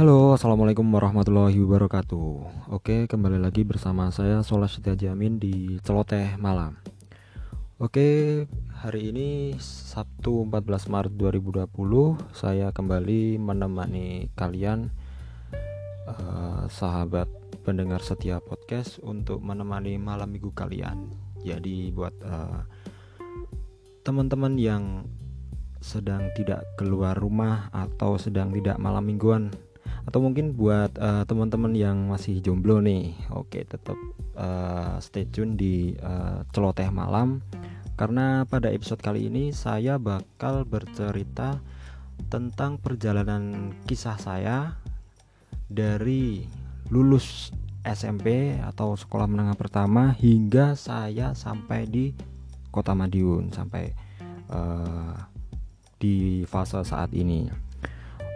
Halo, assalamualaikum warahmatullahi wabarakatuh. Oke, kembali lagi bersama saya Solas Setia Jamin di Celoteh Malam. Oke, hari ini Sabtu 14 Maret 2020 saya kembali menemani kalian uh, sahabat pendengar setia podcast untuk menemani malam minggu kalian. Jadi buat uh, teman-teman yang sedang tidak keluar rumah atau sedang tidak malam mingguan atau mungkin buat uh, teman-teman yang masih jomblo nih oke tetap uh, stay tune di uh, celoteh malam karena pada episode kali ini saya bakal bercerita tentang perjalanan kisah saya dari lulus SMP atau sekolah menengah pertama hingga saya sampai di Kota Madiun sampai uh, di fase saat ini.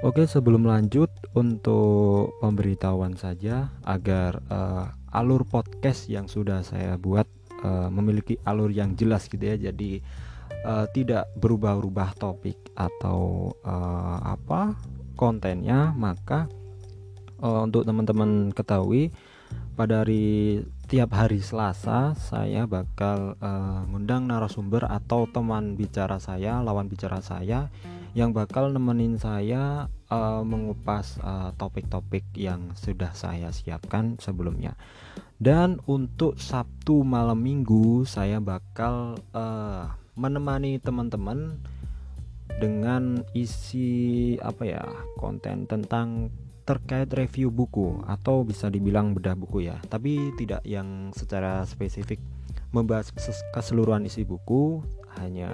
Oke, sebelum lanjut untuk pemberitahuan saja agar uh, alur podcast yang sudah saya buat uh, memiliki alur yang jelas gitu ya. Jadi uh, tidak berubah-ubah topik atau uh, apa kontennya, maka uh, untuk teman-teman ketahui pada hari tiap hari Selasa saya bakal uh, ngundang narasumber atau teman bicara saya, lawan bicara saya yang bakal nemenin saya uh, mengupas topik-topik uh, yang sudah saya siapkan sebelumnya. Dan untuk Sabtu malam Minggu saya bakal uh, menemani teman-teman dengan isi apa ya konten tentang terkait review buku atau bisa dibilang bedah buku ya tapi tidak yang secara spesifik membahas keseluruhan isi buku hanya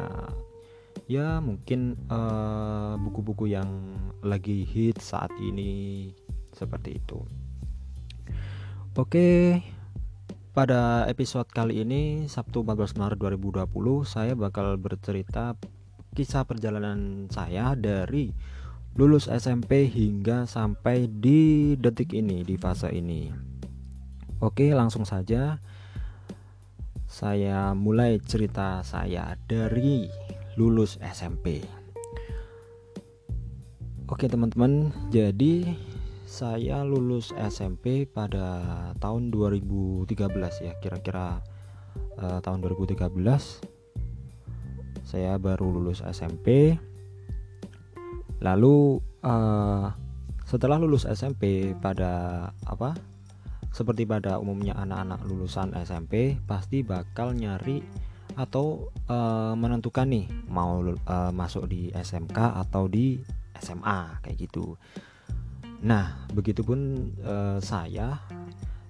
ya mungkin eh, buku-buku uh, yang lagi hit saat ini seperti itu oke pada episode kali ini Sabtu 14 Maret 2020 saya bakal bercerita kisah perjalanan saya dari lulus SMP hingga sampai di detik ini di fase ini. Oke, langsung saja saya mulai cerita saya dari lulus SMP. Oke, teman-teman, jadi saya lulus SMP pada tahun 2013 ya, kira-kira uh, tahun 2013 saya baru lulus SMP lalu uh, setelah lulus SMP pada apa seperti pada umumnya anak-anak lulusan SMP pasti bakal nyari atau uh, menentukan nih mau uh, masuk di SMK atau di SMA kayak gitu. Nah, begitupun uh, saya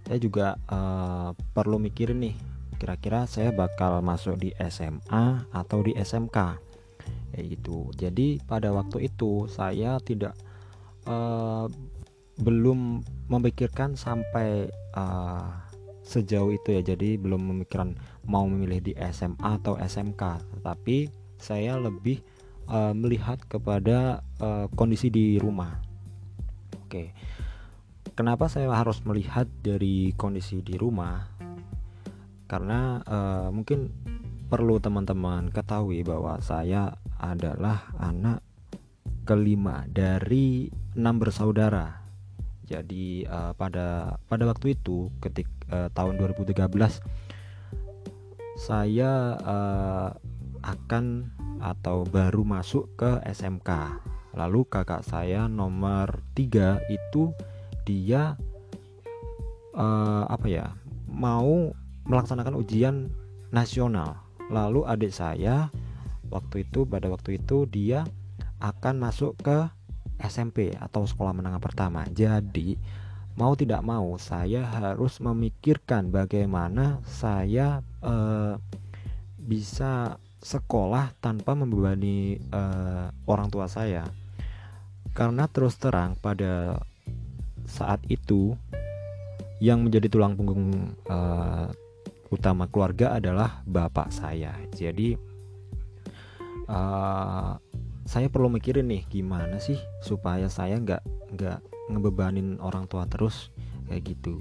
saya juga uh, perlu mikirin nih kira-kira saya bakal masuk di SMA atau di SMK kayak gitu jadi pada waktu itu saya tidak uh, belum memikirkan sampai uh, sejauh itu ya jadi belum memikirkan mau memilih di SMA atau SMK tetapi saya lebih uh, melihat kepada uh, kondisi di rumah. Oke. Kenapa saya harus melihat dari kondisi di rumah? Karena uh, mungkin perlu teman-teman ketahui bahwa saya adalah anak kelima dari enam bersaudara. Jadi uh, pada pada waktu itu ketik uh, tahun 2013 saya uh, akan atau baru masuk ke SMK. Lalu kakak saya nomor tiga itu dia uh, apa ya mau melaksanakan ujian nasional. Lalu adik saya waktu itu pada waktu itu dia akan masuk ke SMP atau sekolah menengah pertama. Jadi mau tidak mau saya harus memikirkan bagaimana saya eh, bisa sekolah tanpa membebani eh, orang tua saya. Karena terus terang pada saat itu yang menjadi tulang punggung eh, utama keluarga adalah bapak saya. Jadi uh, saya perlu mikirin nih gimana sih supaya saya nggak nggak ngebebanin orang tua terus kayak gitu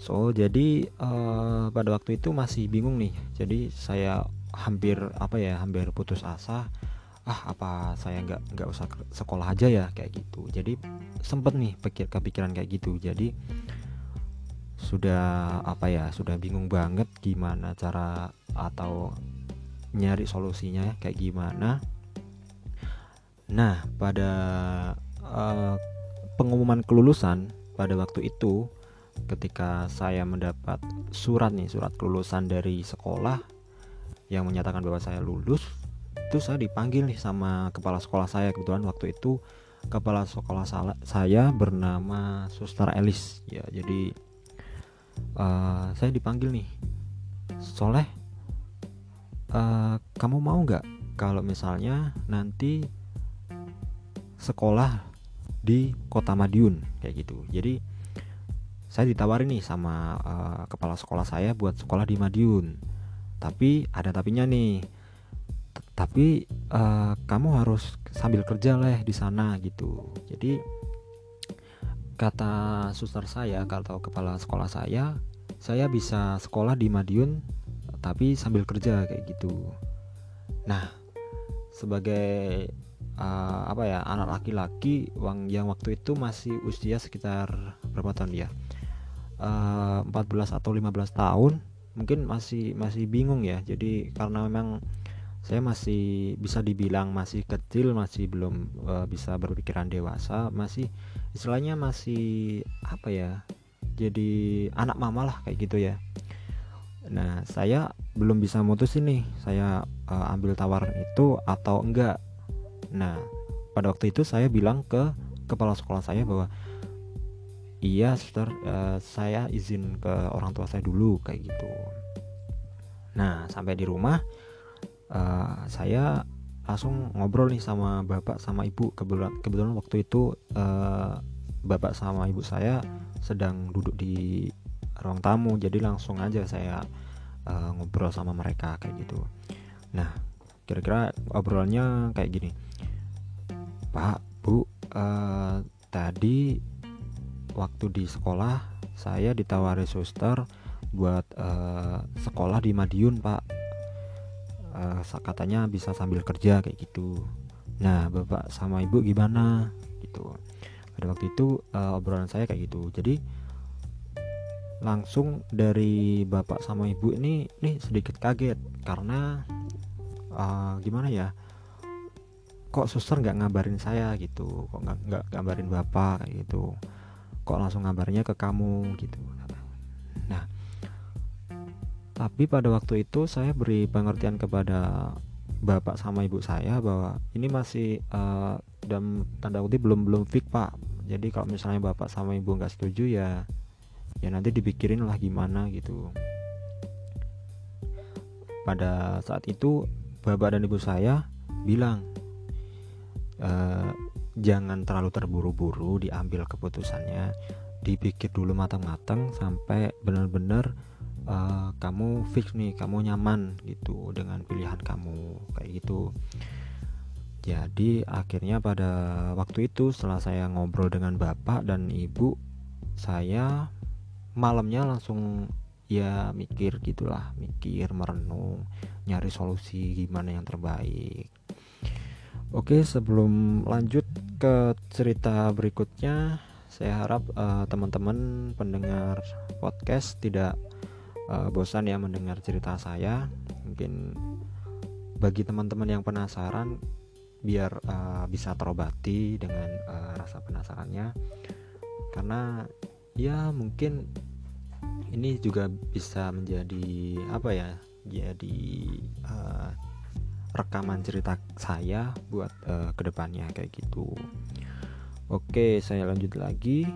so jadi uh, pada waktu itu masih bingung nih. Jadi saya hampir apa ya hampir putus asa. Ah apa saya nggak nggak usah sekolah aja ya kayak gitu. Jadi sempet nih pikir kepikiran kayak gitu. Jadi sudah apa ya sudah bingung banget gimana cara atau nyari solusinya kayak gimana. Nah pada uh, pengumuman kelulusan pada waktu itu ketika saya mendapat surat nih surat kelulusan dari sekolah yang menyatakan bahwa saya lulus itu saya dipanggil nih sama kepala sekolah saya. Kebetulan waktu itu kepala sekolah saya bernama Suster Elis. Ya jadi uh, saya dipanggil nih. Soleh uh, kamu mau nggak kalau misalnya nanti sekolah di kota Madiun? Kayak gitu. Jadi saya ditawarin nih sama uh, kepala sekolah saya buat sekolah di Madiun. Tapi ada tapinya nih. Tapi uh, kamu harus sambil kerja lah di sana gitu. Jadi kata suster saya atau kepala sekolah saya saya bisa sekolah di Madiun tapi sambil kerja kayak gitu. Nah sebagai uh, apa ya anak laki-laki yang waktu itu masih usia sekitar berapa tahun ya uh, eh, 14 atau 15 tahun mungkin masih masih bingung ya. Jadi karena memang saya masih bisa dibilang masih kecil masih belum uh, bisa berpikiran dewasa masih istilahnya masih apa ya jadi anak mama lah kayak gitu ya. Nah saya belum bisa mutusin nih saya uh, ambil tawaran itu atau enggak. Nah pada waktu itu saya bilang ke kepala sekolah saya bahwa iya suster uh, saya izin ke orang tua saya dulu kayak gitu. Nah sampai di rumah uh, saya langsung ngobrol nih sama bapak sama ibu. Kebetulan kebetulan waktu itu uh, bapak sama ibu saya sedang duduk di ruang tamu. Jadi langsung aja saya uh, ngobrol sama mereka kayak gitu. Nah kira-kira obrolannya kayak gini. Pak bu uh, tadi waktu di sekolah saya ditawari suster buat uh, sekolah di Madiun pak. Uh, katanya bisa sambil kerja kayak gitu. Nah bapak sama ibu gimana? Gitu. Pada waktu itu uh, obrolan saya kayak gitu. Jadi langsung dari bapak sama ibu ini nih sedikit kaget. Karena uh, gimana ya kok suster nggak ngabarin saya gitu? Kok nggak ngabarin bapak kayak gitu kok langsung ngabarnya ke kamu gitu. Nah tapi pada waktu itu saya beri pengertian kepada bapak sama ibu saya bahwa ini masih uh, dan tanda kutip belum belum fix pak. Jadi kalau misalnya bapak sama ibu nggak setuju ya ya nanti dipikirin lah gimana gitu. Pada saat itu bapak dan ibu saya bilang e, jangan terlalu terburu-buru diambil keputusannya. Dipikir dulu matang-matang sampai benar-benar uh, kamu fix nih kamu nyaman gitu dengan pilihan kamu kayak gitu. Jadi akhirnya pada waktu itu setelah saya ngobrol dengan bapak dan ibu saya malamnya langsung ya mikir gitulah mikir merenung nyari solusi gimana yang terbaik. Oke sebelum lanjut ke cerita berikutnya saya harap uh, teman-teman pendengar podcast tidak uh, bosan ya mendengar cerita saya. Mungkin bagi teman-teman yang penasaran biar uh, bisa terobati dengan uh, rasa penasarannya. Karena ya mungkin ini juga bisa menjadi apa ya jadi uh, rekaman cerita saya buat uh, ke depannya kayak gitu. Oke saya lanjut lagi.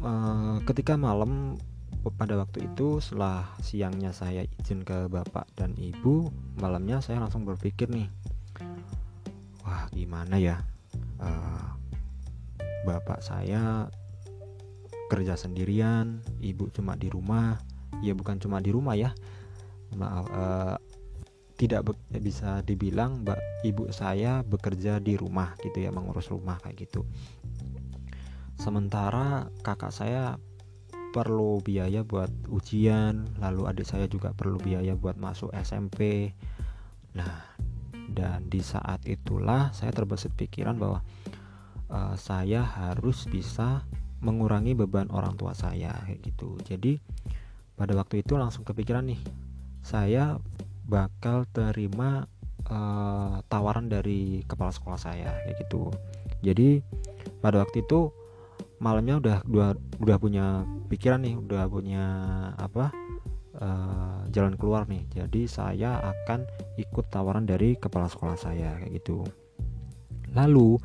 Uh, ketika malam pada waktu itu setelah siangnya saya izin ke bapak dan ibu malamnya saya langsung berpikir nih wah gimana ya? Uh, bapak saya kerja sendirian ibu cuma di rumah. Ya bukan cuma di rumah ya. Maaf uh, tidak bisa dibilang mbak ibu saya bekerja di rumah gitu ya mengurus rumah kayak gitu. Sementara kakak saya perlu biaya buat ujian lalu adik saya juga perlu biaya buat masuk SMP nah dan di saat itulah saya terbesit pikiran bahwa uh, saya harus bisa mengurangi beban orang tua saya kayak gitu. Jadi pada waktu itu langsung kepikiran nih saya bakal terima uh, tawaran dari kepala sekolah saya kayak gitu. Jadi pada waktu itu malamnya udah udah udah punya pikiran nih udah punya apa uh, jalan keluar nih. Jadi saya akan ikut tawaran dari kepala sekolah saya kayak gitu. Lalu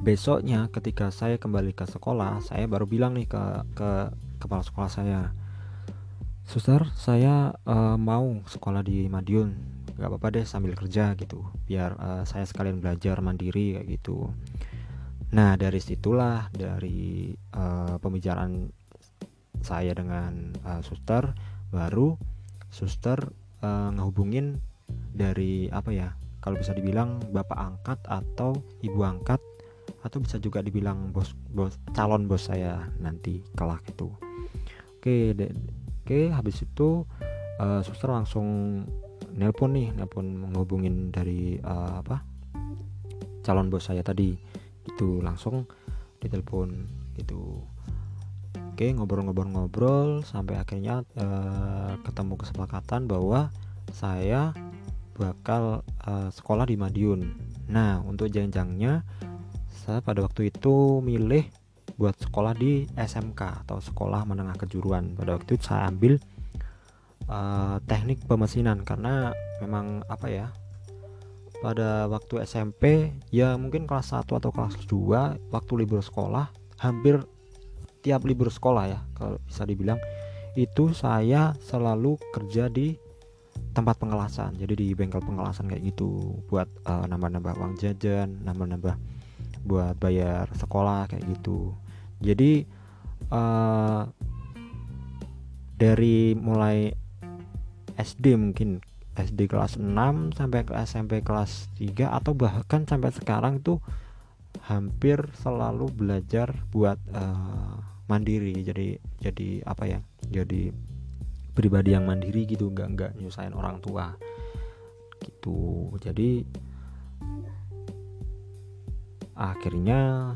besoknya ketika saya kembali ke sekolah saya baru bilang nih ke ke kepala sekolah saya suster saya uh, mau sekolah di Madiun. Gak apa-apa deh sambil kerja gitu. Biar uh, saya sekalian belajar mandiri kayak gitu. Nah dari situlah dari uh, pembicaraan saya dengan uh, suster baru suster uh, ngehubungin dari apa ya kalau bisa dibilang bapak angkat atau ibu angkat atau bisa juga dibilang bos bos calon bos saya nanti kelak itu. Oke oke habis itu uh, suster langsung nelpon nih nelpon menghubungin dari uh, apa calon bos saya tadi. Itu langsung ditelepon gitu. Oke ngobrol-ngobrol-ngobrol sampai akhirnya uh, ketemu kesepakatan bahwa saya bakal uh, sekolah di Madiun. Nah untuk jenjangnya saya pada waktu itu milih buat sekolah di SMK atau sekolah menengah kejuruan. Pada waktu itu saya ambil uh, teknik pemesinan karena memang apa ya pada waktu SMP ya mungkin kelas 1 atau kelas 2 waktu libur sekolah hampir tiap libur sekolah ya kalau bisa dibilang itu saya selalu kerja di tempat pengelasan. Jadi di bengkel pengelasan kayak gitu buat uh, nambah-nambah uang jajan nambah-nambah buat bayar sekolah kayak gitu. Jadi uh, dari mulai SD mungkin SD kelas 6 sampai ke SMP kelas 3 atau bahkan sampai sekarang tuh hampir selalu belajar buat uh, mandiri. Jadi jadi apa ya jadi pribadi yang mandiri gitu nggak nggak nyusahin orang tua gitu. Jadi akhirnya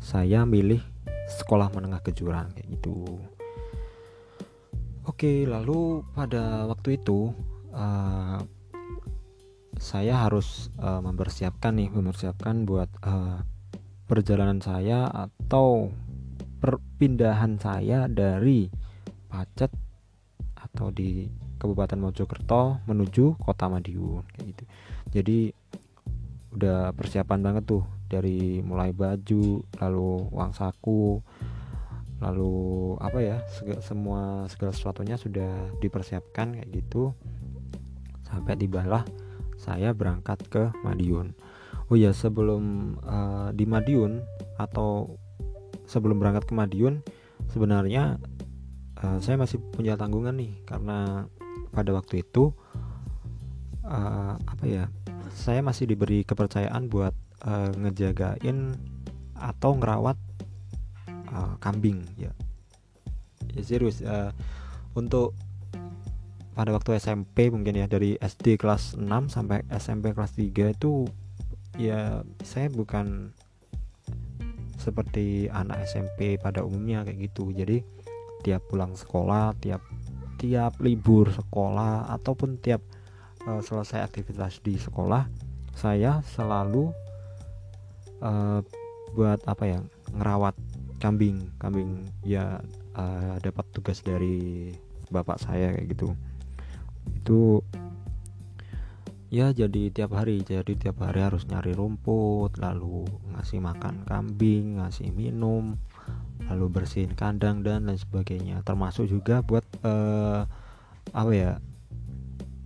saya milih sekolah menengah kejuran kayak gitu. Oke lalu pada waktu itu uh, saya harus uh, mempersiapkan nih mempersiapkan buat uh, perjalanan saya atau perpindahan saya dari Pacet atau di Kabupaten Mojokerto menuju Kota Madiun kayak gitu. Jadi udah persiapan banget tuh. Dari mulai baju lalu uang saku lalu apa ya segala, semua segala sesuatunya sudah dipersiapkan kayak gitu. Sampai tibalah saya berangkat ke Madiun. Oh ya sebelum uh, di Madiun atau sebelum berangkat ke Madiun sebenarnya uh, saya masih punya tanggungan nih. Karena pada waktu itu uh, apa ya saya masih diberi kepercayaan buat uh, ngejagain atau ngerawat uh, kambing ya. Ya serius uh, untuk pada waktu SMP mungkin ya dari SD kelas 6 sampai SMP kelas 3 itu ya saya bukan seperti anak SMP pada umumnya kayak gitu. Jadi tiap pulang sekolah tiap tiap libur sekolah ataupun tiap uh, selesai aktivitas di sekolah saya selalu uh, buat apa ya ngerawat kambing. Kambing ya uh, dapat tugas dari bapak saya kayak gitu. Itu ya jadi tiap hari jadi tiap hari harus nyari rumput lalu ngasih makan kambing ngasih minum lalu bersihin kandang dan lain sebagainya. Termasuk juga buat uh, apa ya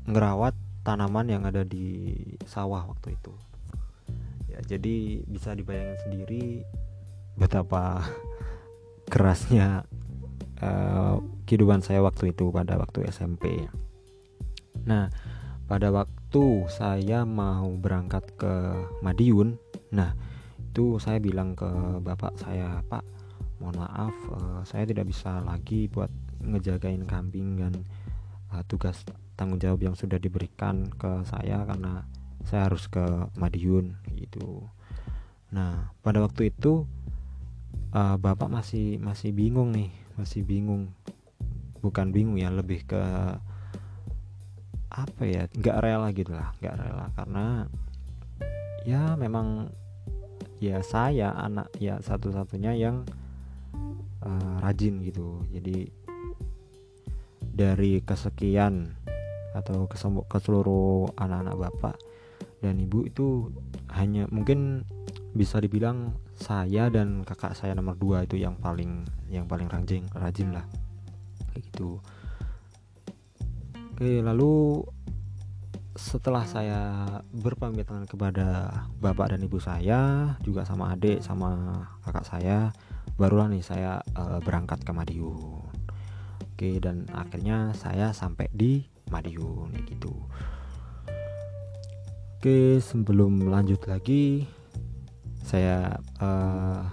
ngerawat tanaman yang ada di sawah waktu itu. Ya jadi bisa dibayangkan sendiri betapa kerasnya uh, kehidupan saya waktu itu pada waktu SMP nah pada waktu saya mau berangkat ke Madiun nah itu saya bilang ke bapak saya pak mohon maaf uh, saya tidak bisa lagi buat ngejagain kambing dan uh, tugas tanggung jawab yang sudah diberikan ke saya karena saya harus ke Madiun gitu. Nah pada waktu itu uh, bapak masih masih bingung nih masih bingung. Bukan bingung ya lebih ke apa ya nggak rela gitu lah nggak rela. Karena ya memang ya saya anak ya satu-satunya yang uh, rajin gitu. Jadi dari kesekian atau ke seluruh anak-anak bapak dan ibu itu hanya mungkin bisa dibilang saya dan kakak saya nomor dua itu yang paling yang paling rajin rajin lah. Kayak gitu. Oke lalu setelah saya berpamitan kepada bapak dan ibu saya juga sama adik sama kakak saya barulah nih saya uh, berangkat ke Madiun. Oke dan akhirnya saya sampai di Madiun gitu. Oke sebelum lanjut lagi saya uh,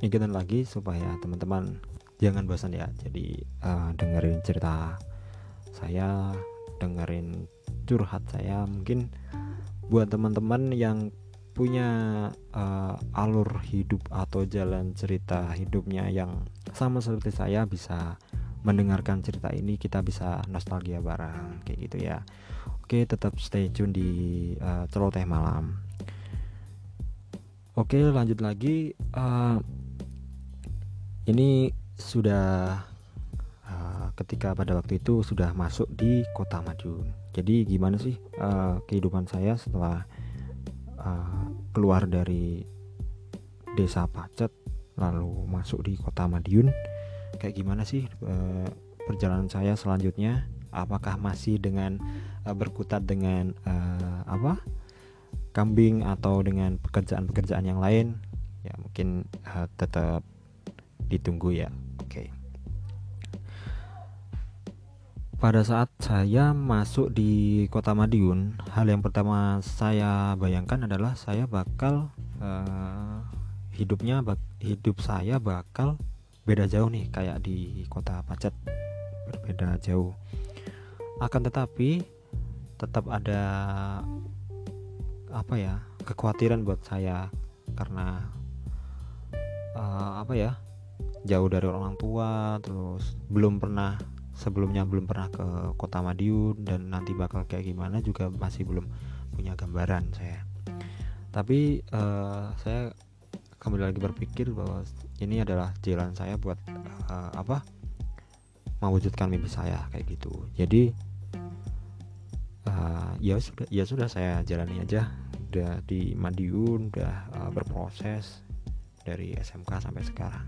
ingetin lagi supaya teman-teman jangan bosan ya. Jadi uh, dengerin cerita saya dengerin curhat saya. Mungkin buat teman-teman yang punya uh, alur hidup atau jalan cerita hidupnya yang sama seperti saya bisa mendengarkan cerita ini kita bisa nostalgia bareng kayak gitu ya. Oke tetap stay tune di uh, celoteh malam. Oke lanjut lagi uh, ini sudah uh, ketika pada waktu itu sudah masuk di kota Madiun. Jadi gimana sih uh, kehidupan saya setelah uh, keluar dari desa Pacet lalu masuk di kota Madiun kayak gimana sih uh, perjalanan saya selanjutnya? Apakah masih dengan uh, berkutat dengan uh, apa kambing atau dengan pekerjaan-pekerjaan yang lain? Ya mungkin tetap ditunggu ya. Pada saat saya masuk di kota Madiun, hal yang pertama saya bayangkan adalah saya bakal uh, hidupnya hidup saya bakal beda jauh nih kayak di kota Pacet. Berbeda jauh. Akan tetapi tetap ada apa ya kekhawatiran buat saya. Karena uh, apa ya jauh dari orang tua terus belum pernah sebelumnya belum pernah ke kota Madiun dan nanti bakal kayak gimana juga masih belum punya gambaran saya. Tapi uh, saya kembali lagi berpikir bahwa ini adalah jalan saya buat uh, apa mewujudkan mimpi saya kayak gitu. Jadi uh, ya sudah ya sudah saya jalani aja. Udah di Madiun udah uh, berproses dari SMK sampai sekarang.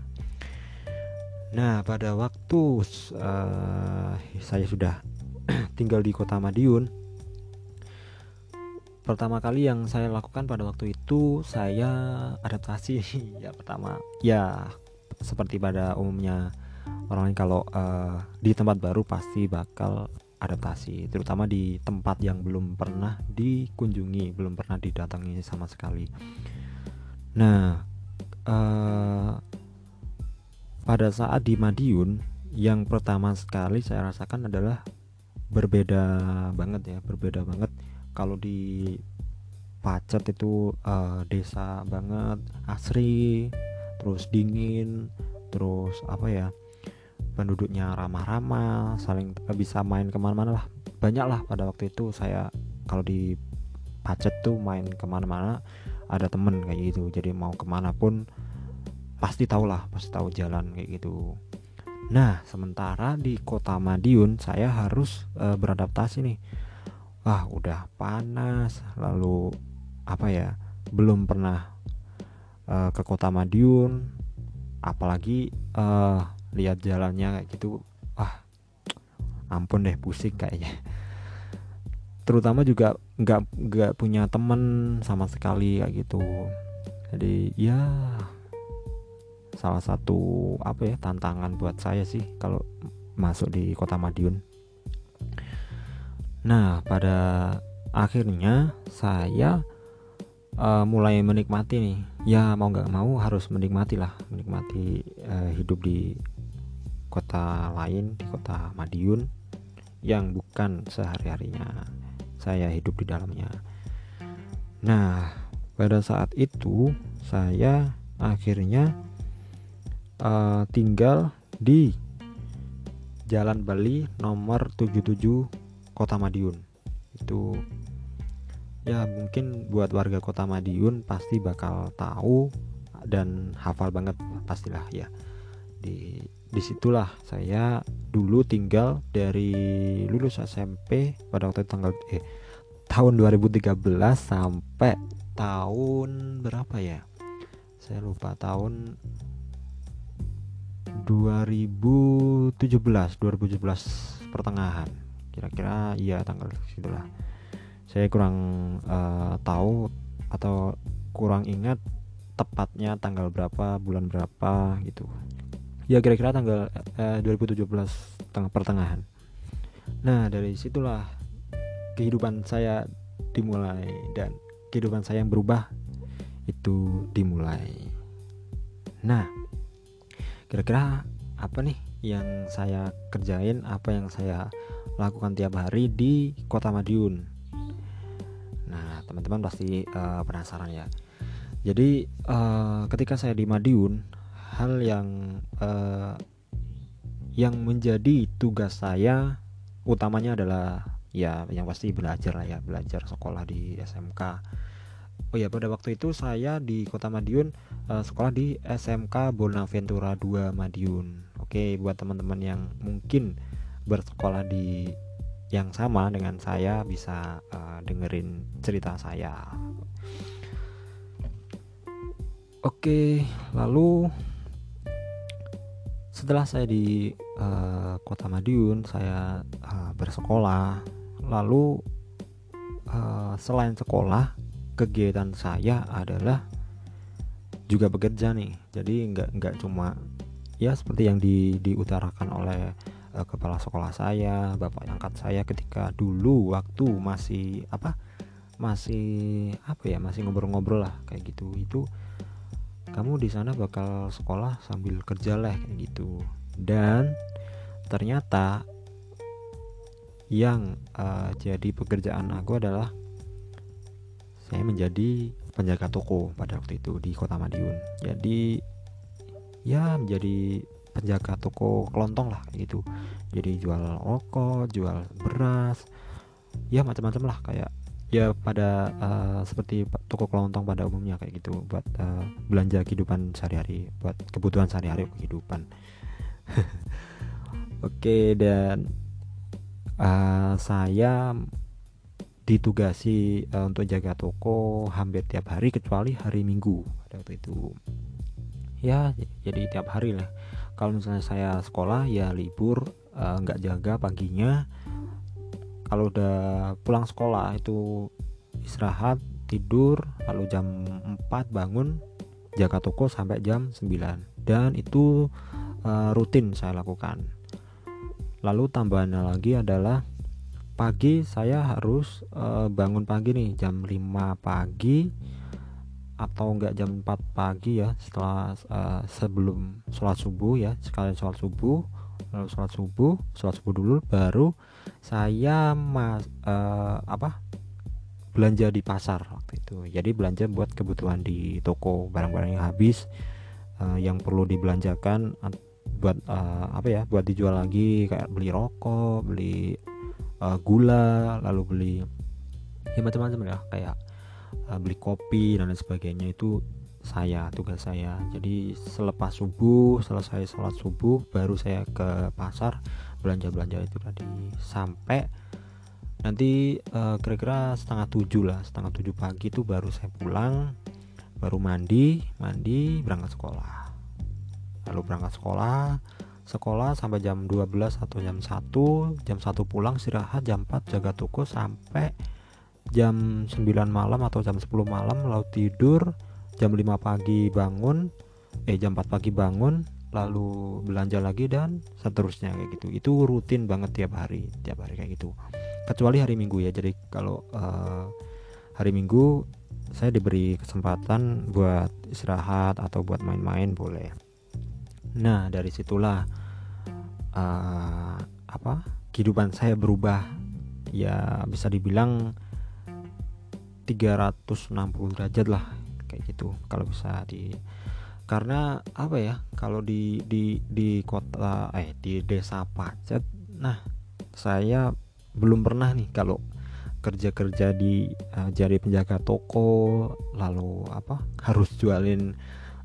Nah, pada waktu uh, saya sudah tinggal di kota Madiun, pertama kali yang saya lakukan pada waktu itu saya adaptasi. Ya pertama ya seperti pada umumnya orang lain kalau uh, di tempat baru pasti bakal adaptasi terutama di tempat yang belum pernah dikunjungi belum pernah didatangi sama sekali. Nah uh, pada saat di Madiun yang pertama sekali saya rasakan adalah berbeda banget ya berbeda banget kalau di Pacet itu uh, desa banget asri terus dingin terus apa ya penduduknya ramah-ramah saling bisa main ke mana-mana lah. Banyak lah pada waktu itu saya kalau di Pacet tuh main ke mana-mana ada temen kayak gitu. Jadi mau ke mana pun pasti tahu lah pasti tahu jalan kayak gitu. Nah sementara di kota Madiun saya harus e, beradaptasi nih wah udah panas lalu apa ya belum pernah e, ke kota Madiun. Apalagi e, lihat jalannya kayak gitu wah ampun deh pusing kayaknya. Terutama juga nggak nggak punya temen sama sekali kayak gitu. Jadi ya salah satu apa ya tantangan buat saya sih kalau masuk di kota Madiun. Nah pada akhirnya saya uh, mulai menikmati nih. Ya mau nggak mau harus menikmati lah menikmati uh, hidup di kota lain di kota Madiun yang bukan sehari harinya saya hidup di dalamnya. Nah pada saat itu saya akhirnya uh, tinggal di Jalan Bali nomor 77 Kota Madiun. Itu ya mungkin buat warga Kota Madiun pasti bakal tahu dan hafal banget pastilah ya. Di di situlah saya dulu tinggal dari lulus SMP pada waktu itu tanggal eh tahun 2013 sampai tahun berapa ya? Saya lupa tahun 2017 2017 pertengahan kira-kira iya tanggal segitulah. Saya kurang uh, tahu atau kurang ingat tepatnya tanggal berapa bulan berapa gitu. Ya kira-kira tanggal eh, 2017 tengah pertengahan. Nah dari situlah kehidupan saya dimulai dan kehidupan saya yang berubah itu dimulai. Nah kira-kira apa nih yang saya kerjain apa yang saya lakukan tiap hari di kota Madiun. Nah teman-teman pasti uh, penasaran ya. Jadi uh, ketika saya di Madiun hal yang uh, yang menjadi tugas saya utamanya adalah ya yang pasti belajar lah ya belajar sekolah di SMK oh ya pada waktu itu saya di kota Madiun uh, sekolah di SMK Bonaventura 2 Madiun. Oke buat teman-teman yang mungkin bersekolah di yang sama dengan saya bisa uh, dengerin cerita saya. Oke lalu setelah saya di uh, kota Madiun saya uh, bersekolah. Lalu uh, selain sekolah kegiatan saya adalah juga bekerja nih. Jadi nggak nggak cuma ya seperti yang di diutarakan oleh uh, kepala sekolah saya bapak angkat saya ketika dulu waktu masih apa masih apa ya masih ngobrol-ngobrol lah kayak gitu. Itu kamu di sana bakal sekolah sambil kerja lah kayak gitu. Dan ternyata yang uh, jadi pekerjaan aku adalah saya menjadi penjaga toko pada waktu itu di kota Madiun. Jadi ya menjadi penjaga toko kelontong lah gitu. Jadi jual rokok jual beras ya macam-macam lah kayak ya pada uh, seperti toko kelontong pada umumnya kayak gitu buat uh, belanja kehidupan sehari-hari buat kebutuhan sehari-hari kehidupan. Oke okay, dan uh, saya ditugasi uh, untuk jaga toko hampir tiap hari kecuali hari minggu pada waktu itu. Ya jadi tiap hari lah kalau misalnya saya sekolah ya libur nggak uh, jaga paginya. Kalau udah pulang sekolah itu istirahat tidur lalu jam 4 bangun jaga toko sampai jam 9 dan itu uh, rutin saya lakukan. Lalu tambahannya lagi adalah pagi saya harus uh, bangun pagi nih jam 5 pagi atau enggak jam 4 pagi ya setelah uh, sebelum sholat subuh ya sekalian sholat subuh lalu sholat subuh sholat subuh dulu baru saya mas uh, apa belanja di pasar waktu itu. Jadi belanja buat kebutuhan di toko barang-barang yang habis uh, yang perlu dibelanjakan buat uh, apa ya buat dijual lagi kayak beli rokok beli uh, gula lalu beli ya macam-macam ya kayak uh, beli kopi dan lain sebagainya itu saya tugas saya. Jadi selepas subuh selesai sholat subuh baru saya ke pasar belanja belanja itu tadi. Sampai nanti eh, kira-kira setengah tujuh lah setengah tujuh pagi itu baru saya pulang baru mandi mandi berangkat sekolah. Lalu berangkat sekolah sekolah sampai jam 12 atau jam 1 jam 1 pulang istirahat jam 4 jaga toko sampai jam 9 malam atau jam 10 malam lalu tidur jam 5 pagi bangun eh jam 4 pagi bangun lalu belanja lagi dan seterusnya kayak gitu. Itu rutin banget tiap hari tiap hari kayak gitu. Kecuali hari minggu ya jadi kalau uh, hari minggu saya diberi kesempatan buat istirahat atau buat main-main boleh. Nah dari situlah uh, apa kehidupan saya berubah. Ya bisa dibilang 360 derajat lah kayak gitu kalau bisa di karena apa ya kalau di di di kota eh di desa Pacet nah saya belum pernah nih kalau kerja-kerja di uh, jadi penjaga toko lalu apa harus jualin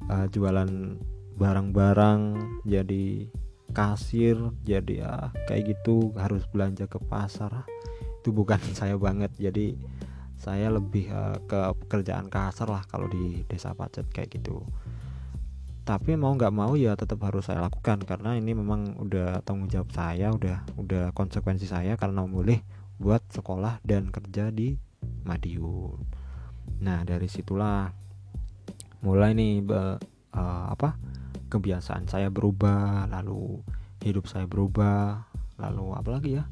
uh, jualan barang-barang jadi kasir jadi ya kayak gitu harus belanja ke pasar itu bukan saya banget jadi saya lebih uh, ke pekerjaan kasar lah kalau di desa pacet kayak gitu. Tapi mau nggak mau ya tetap harus saya lakukan karena ini memang udah tanggung jawab saya udah udah konsekuensi saya karena memilih buat sekolah dan kerja di Madiun. Nah dari situlah mulai nih uh, apa kebiasaan saya berubah lalu hidup saya berubah lalu apalagi ya?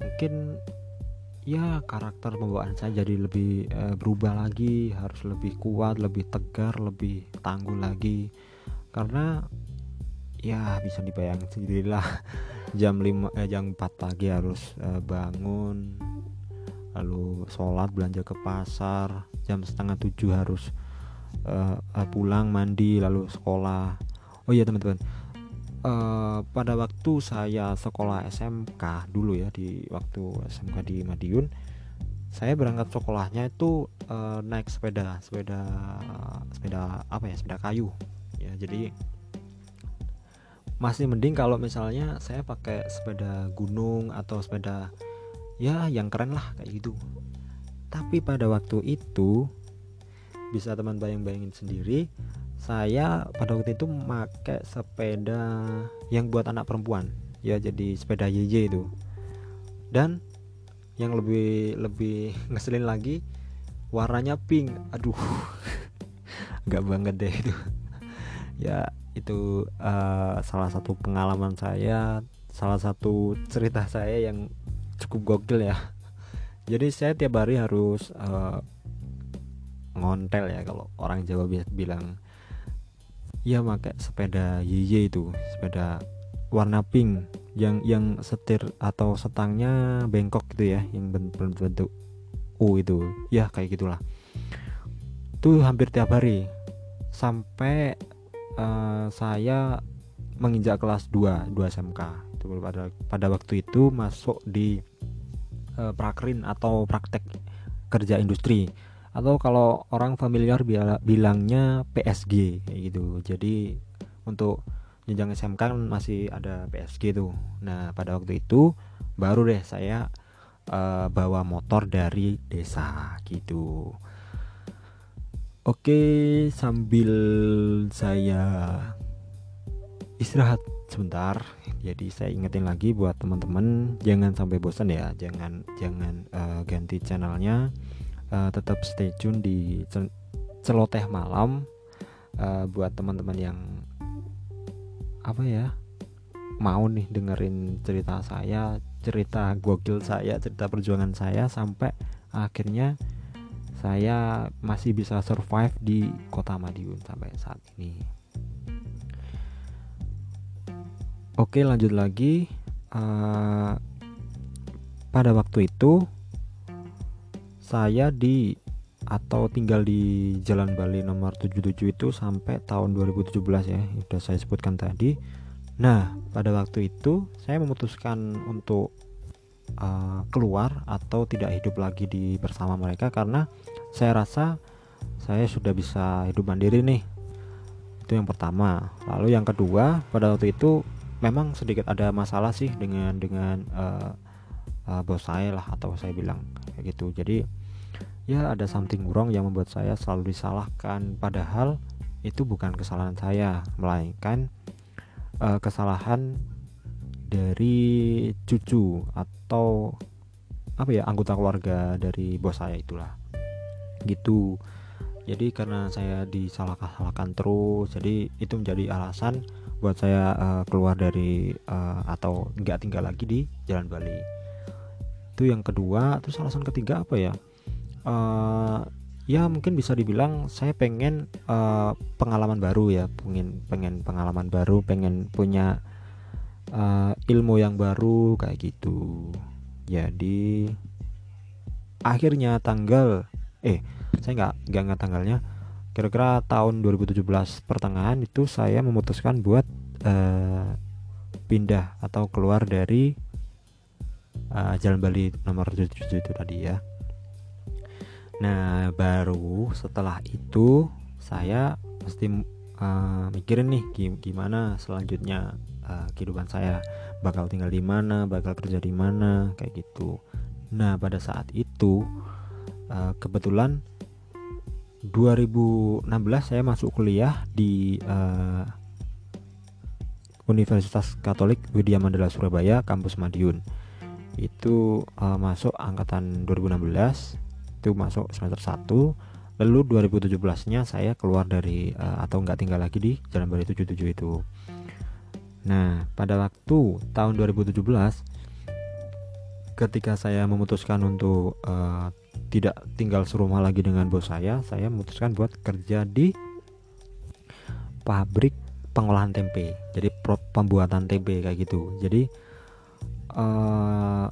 Mungkin ya karakter pembawaan saya jadi lebih e, berubah lagi harus lebih kuat lebih tegar lebih tangguh lagi. Karena ya bisa dibayangin sendirilah. Jam 5 eh, jam 4 pagi harus e, bangun lalu sholat belanja ke pasar. Jam setengah tujuh harus e, pulang mandi lalu sekolah. Oh iya teman-teman uh, pada waktu saya sekolah SMK dulu ya di waktu SMK di Madiun saya berangkat sekolahnya itu uh, naik sepeda sepeda sepeda apa ya sepeda kayu. Ya jadi masih mending kalau misalnya saya pakai sepeda gunung atau sepeda ya yang keren lah kayak gitu. Tapi pada waktu itu bisa teman bayang-bayangin sendiri saya pada waktu itu pakai sepeda yang buat anak perempuan. Ya jadi sepeda YY itu. Dan yang lebih lebih ngeselin lagi warnanya pink. Aduh nggak banget deh itu. Ya itu uh, salah satu pengalaman saya salah satu cerita saya yang cukup gokil ya. Jadi saya tiap hari harus uh, ngontel ya kalau orang Jawa bilang ya pakai sepeda YY itu sepeda warna pink yang yang setir atau setangnya bengkok gitu ya yang bentuk U itu. Ya kayak gitulah. Itu hampir tiap hari. Sampai uh, saya menginjak kelas 2 2 SMK itu pada pada waktu itu masuk di uh, prakrin atau praktek kerja industri atau kalau orang familiar bilangnya PSG gitu. Jadi untuk jenjang SMK kan masih ada PSG tuh. Nah pada waktu itu baru deh saya uh, bawa motor dari desa gitu. Oke sambil saya istirahat sebentar. Jadi saya ingetin lagi buat teman-teman jangan sampai bosan ya. Jangan jangan uh, ganti channelnya uh, tetap stay tune di celoteh malam uh, buat teman-teman yang apa ya mau nih dengerin cerita saya cerita gokil saya cerita perjuangan saya sampai akhirnya saya masih bisa survive di kota Madiun sampai saat ini. Oke lanjut lagi. Uh, pada waktu itu saya di atau tinggal di Jalan Bali nomor 77 itu sampai tahun 2017 ya sudah saya sebutkan tadi. Nah pada waktu itu saya memutuskan untuk uh, keluar atau tidak hidup lagi di bersama mereka karena saya rasa saya sudah bisa hidup mandiri nih. Itu yang pertama. Lalu yang kedua pada waktu itu memang sedikit ada masalah sih dengan dengan uh, uh, bos saya lah atau saya bilang kayak gitu. Jadi ya ada something wrong yang membuat saya selalu disalahkan. Padahal itu bukan kesalahan saya melainkan uh, kesalahan dari cucu atau apa ya anggota keluarga dari bos saya itulah. Gitu. Jadi karena saya disalahkan terus jadi itu menjadi alasan buat saya uh, keluar dari uh, atau nggak tinggal lagi di Jalan Bali. Itu yang kedua. Terus alasan ketiga apa ya uh, ya mungkin bisa dibilang saya pengen uh, pengalaman baru ya pengen pengen pengalaman baru pengen punya uh, ilmu yang baru kayak gitu. Jadi akhirnya tanggal eh saya nggak nggak ingat tanggalnya. Kira-kira tahun 2017 pertengahan itu saya memutuskan buat uh, pindah atau keluar dari uh, Jalan Bali nomor 77 itu tadi ya nah baru setelah itu saya mesti uh, mikirin nih gimana selanjutnya uh, kehidupan saya. Bakal tinggal di mana bakal kerja di mana kayak gitu. Nah pada saat itu uh, kebetulan 2016 saya masuk kuliah di uh, Universitas Katolik Widya Mandala Surabaya kampus Madiun. Itu uh, masuk angkatan 2016 itu masuk semester 1 lalu 2017 nya saya keluar dari uh, atau nggak tinggal lagi di Jalan Bali 77 itu. Nah pada waktu tahun 2017 ketika saya memutuskan untuk uh, tidak tinggal serumah lagi dengan bos saya saya memutuskan buat kerja di pabrik pengolahan tempe. Jadi pembuatan tempe kayak gitu. Jadi uh,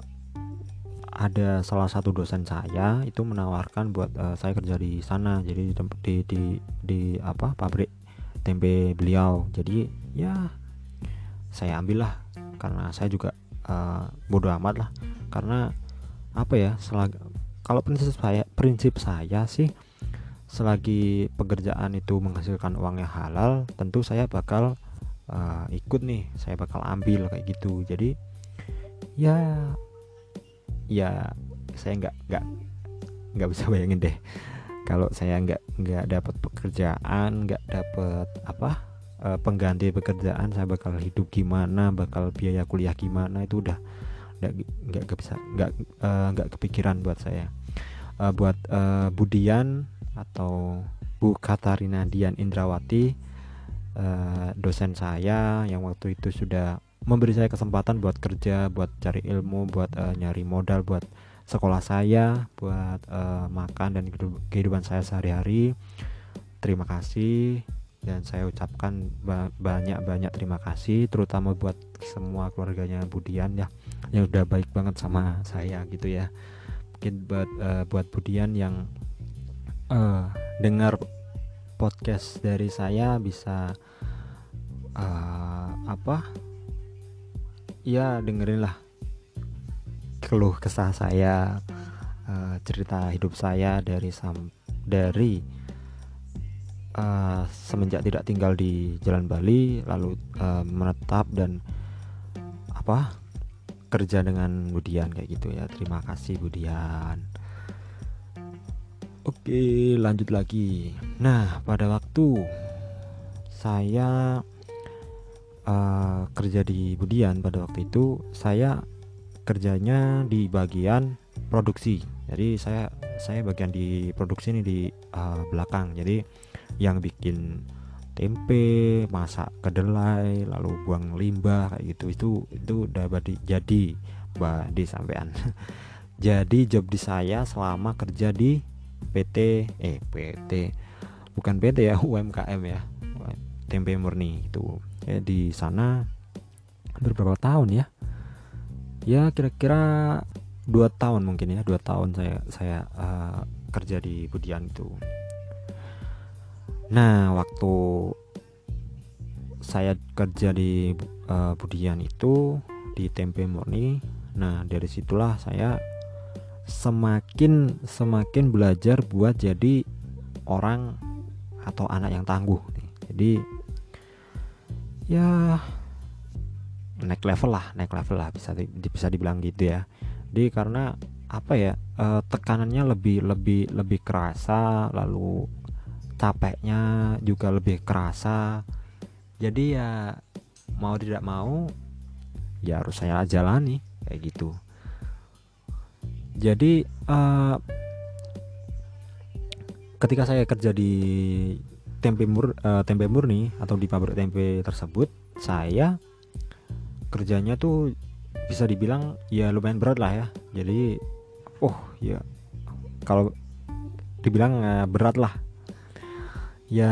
ada salah satu dosen saya itu menawarkan buat uh, saya kerja di sana jadi di di di, di apa pabrik tempe beliau. Jadi ya saya ambil lah karena saya juga uh, bodoh amat lah. Karena apa ya selagi kalau prinsip saya prinsip saya sih selagi pekerjaan itu menghasilkan uang yang halal tentu saya bakal uh, ikut nih saya bakal ambil kayak gitu. Jadi ya ya saya nggak nggak nggak bisa bayangin deh. Kalau saya nggak nggak dapat pekerjaan nggak dapat apa uh, pengganti pekerjaan saya bakal hidup gimana bakal biaya kuliah gimana itu udah nggak nggak bisa nggak uh, nggak kepikiran buat saya. Uh, buat uh, Budian atau Bu Katarina Dian Indrawati dosen saya yang waktu itu sudah memberi saya kesempatan buat kerja buat cari ilmu buat uh, nyari modal buat sekolah saya buat uh, makan dan kehidupan saya sehari-hari. Terima kasih dan saya ucapkan banyak-banyak terima kasih terutama buat semua keluarganya Budian ya yang udah baik banget sama saya gitu ya. Mungkin buat uh, buat Budian yang uh, dengar podcast dari saya bisa uh, apa ya dengerin lah keluh kesah saya uh, cerita hidup saya dari sam dari uh, semenjak tidak tinggal di Jalan Bali lalu uh, menetap dan apa kerja dengan Budian kayak gitu ya. Terima kasih Budian. Oke lanjut lagi. Nah pada waktu saya uh, kerja di Budian pada waktu itu saya kerjanya di bagian produksi. Jadi saya saya bagian di produksi ini di uh, belakang. Jadi yang bikin tempe masak kedelai lalu buang limbah kayak gitu. Itu itu badi, jadi di sampean. Jadi job di saya selama kerja di PT eh PT bukan PT ya UMKM ya. Tempe murni itu ya, di sana beberapa tahun ya ya kira-kira dua tahun mungkin ya dua tahun saya saya uh, kerja di Budian itu Nah, waktu saya kerja di uh, Budian itu di Tempe Murni. Nah, dari situlah saya semakin semakin belajar buat jadi orang atau anak yang tangguh. Jadi ya. Naik level lah, naik level lah bisa di, bisa dibilang gitu ya. Jadi karena apa ya eh, tekanannya lebih lebih lebih kerasa lalu capeknya juga lebih kerasa. Jadi ya mau tidak mau ya harus saya jalani kayak gitu. Jadi uh, ketika saya kerja di tempe mur uh, tempe murni atau di pabrik tempe tersebut saya kerjanya tuh bisa dibilang ya lumayan berat lah ya. Jadi oh ya kalau dibilang uh, berat lah. Ya,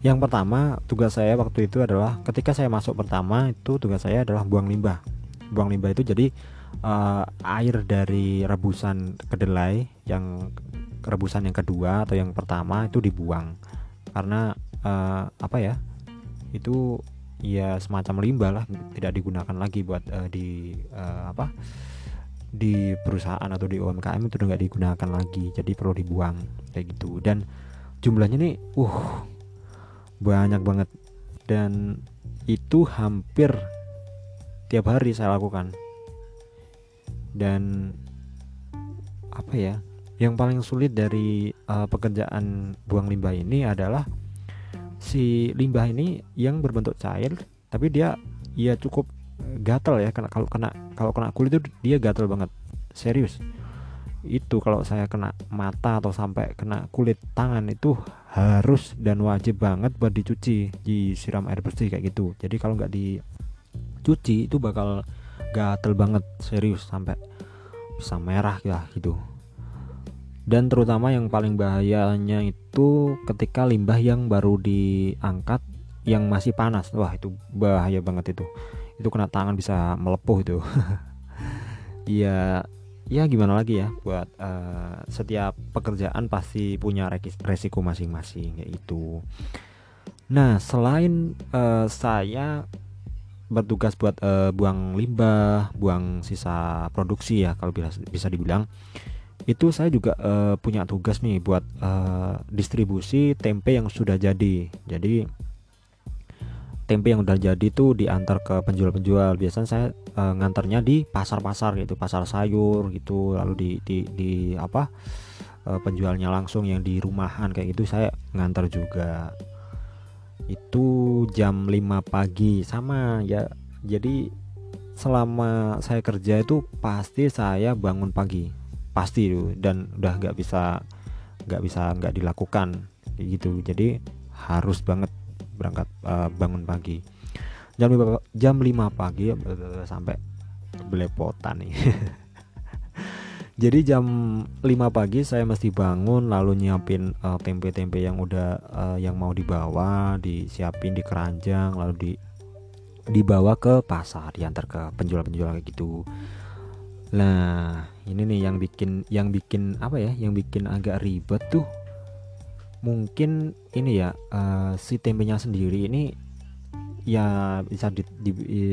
yang pertama tugas saya waktu itu adalah ketika saya masuk pertama itu tugas saya adalah buang limbah. Buang limbah itu jadi uh, air dari rebusan kedelai yang rebusan yang kedua atau yang pertama itu dibuang karena uh, apa ya itu ya semacam limbah lah tidak digunakan lagi buat uh, di uh, apa di perusahaan atau di UMKM itu udah nggak digunakan lagi jadi perlu dibuang kayak gitu. Dan jumlahnya nih uh banyak banget. Dan itu hampir tiap hari saya lakukan. Dan apa ya yang paling sulit dari uh, pekerjaan buang limbah ini adalah si limbah ini yang berbentuk cair tapi dia ya cukup gatal ya karena kalau kena kalau kena kulit itu dia gatal banget. Serius. Itu kalau saya kena mata atau sampai kena kulit tangan itu harus dan wajib banget buat dicuci disiram air bersih kayak gitu. Jadi kalau nggak dicuci itu bakal gatel banget serius sampai bisa merah ya gitu dan terutama yang paling bahayanya itu ketika limbah yang baru diangkat yang masih panas. Wah itu bahaya banget itu. Itu kena tangan bisa melepuh itu. Ya ya gimana lagi ya buat uh, setiap pekerjaan pasti punya resiko masing-masing kayak itu nah selain uh, saya bertugas buat uh, buang limbah buang sisa produksi ya kalau bisa bisa dibilang itu saya juga uh, punya tugas nih buat uh, distribusi tempe yang sudah jadi. Jadi tempe yang udah jadi tuh diantar ke penjual-penjual. Biasanya saya uh, ngantarnya di pasar-pasar gitu pasar sayur gitu lalu di di, di apa uh, penjualnya langsung yang di rumahan kayak gitu saya ngantar juga. Itu jam 5 pagi sama ya. Jadi selama saya kerja itu pasti saya bangun pagi pasti itu dan udah nggak bisa nggak bisa nggak dilakukan gitu. Jadi harus banget berangkat uh, bangun pagi. Jam 5, jam 5 pagi uh, sampai belepotan nih. Jadi jam 5 pagi saya mesti bangun lalu nyiapin uh, tempe-tempe yang udah uh, yang mau dibawa disiapin di keranjang lalu di dibawa ke pasar diantar ke penjual-penjual kayak gitu Nah, ini nih yang bikin yang bikin apa ya? Yang bikin agak ribet tuh. Mungkin ini ya uh, si tempenya sendiri ini ya bisa di, di,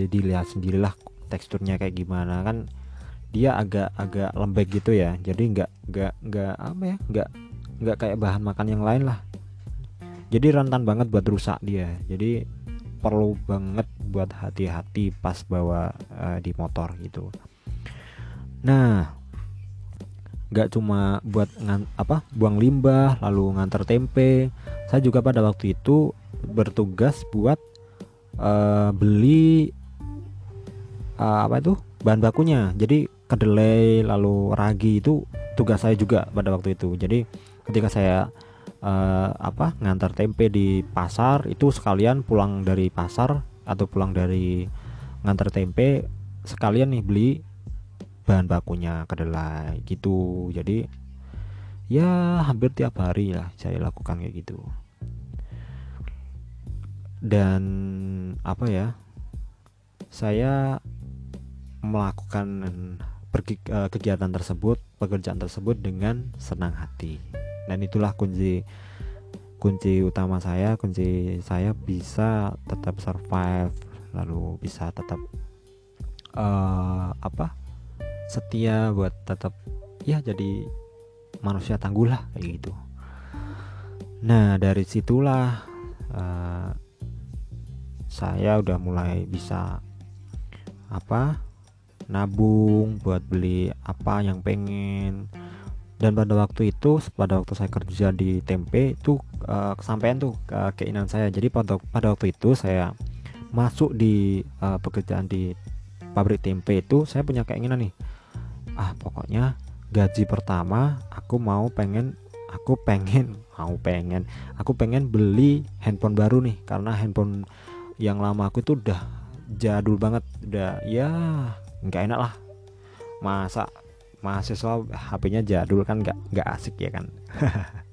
dilihat sendirilah teksturnya kayak gimana. Kan dia agak agak lembek gitu ya. Jadi nggak nggak nggak apa ya? Nggak nggak kayak bahan makan yang lain lah. Jadi rentan banget buat rusak dia. Jadi perlu banget buat hati-hati pas bawa uh, di motor gitu Nah, nggak cuma buat ngan, apa buang limbah lalu ngantar tempe. Saya juga pada waktu itu bertugas buat uh, beli uh, apa itu bahan bakunya. Jadi kedelai lalu ragi itu tugas saya juga pada waktu itu. Jadi ketika saya uh, apa ngantar tempe di pasar itu sekalian pulang dari pasar atau pulang dari ngantar tempe sekalian nih beli bahan bakunya kedelai gitu. Jadi ya hampir tiap hari lah saya lakukan kayak gitu. Dan apa ya saya melakukan pergi uh, kegiatan tersebut pekerjaan tersebut dengan senang hati. Dan itulah kunci kunci utama saya kunci saya bisa tetap survive lalu bisa tetap uh, apa setia buat tetap ya jadi manusia tangguh lah kayak gitu. Nah dari situlah uh, saya udah mulai bisa apa nabung buat beli apa yang pengen. Dan pada waktu itu pada waktu saya kerja di tempe itu uh, kesampaian tuh uh, keinginan saya. Jadi pada pada waktu itu saya masuk di uh, pekerjaan di pabrik tempe itu saya punya keinginan nih ah pokoknya gaji pertama aku mau pengen aku pengen mau pengen aku pengen beli handphone baru nih karena handphone yang lama aku itu udah jadul banget udah ya nggak enak lah. Masa mahasiswa HP-nya jadul kan nggak nggak asik ya kan?